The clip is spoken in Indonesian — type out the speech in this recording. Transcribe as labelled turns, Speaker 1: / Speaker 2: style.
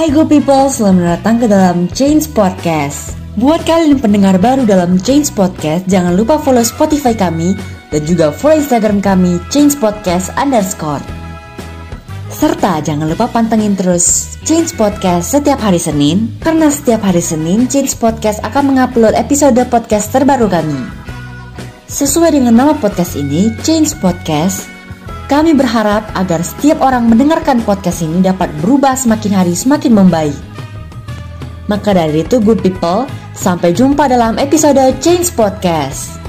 Speaker 1: Hai Go People, selamat datang ke dalam Change Podcast. Buat kalian pendengar baru dalam Change Podcast, jangan lupa follow Spotify kami dan juga follow Instagram kami Change Podcast underscore. Serta jangan lupa pantengin terus Change Podcast setiap hari Senin, karena setiap hari Senin Change Podcast akan mengupload episode podcast terbaru kami. Sesuai dengan nama podcast ini, Change Podcast, kami berharap agar setiap orang mendengarkan podcast ini dapat berubah semakin hari semakin membaik. Maka dari itu good people, sampai jumpa dalam episode Change Podcast.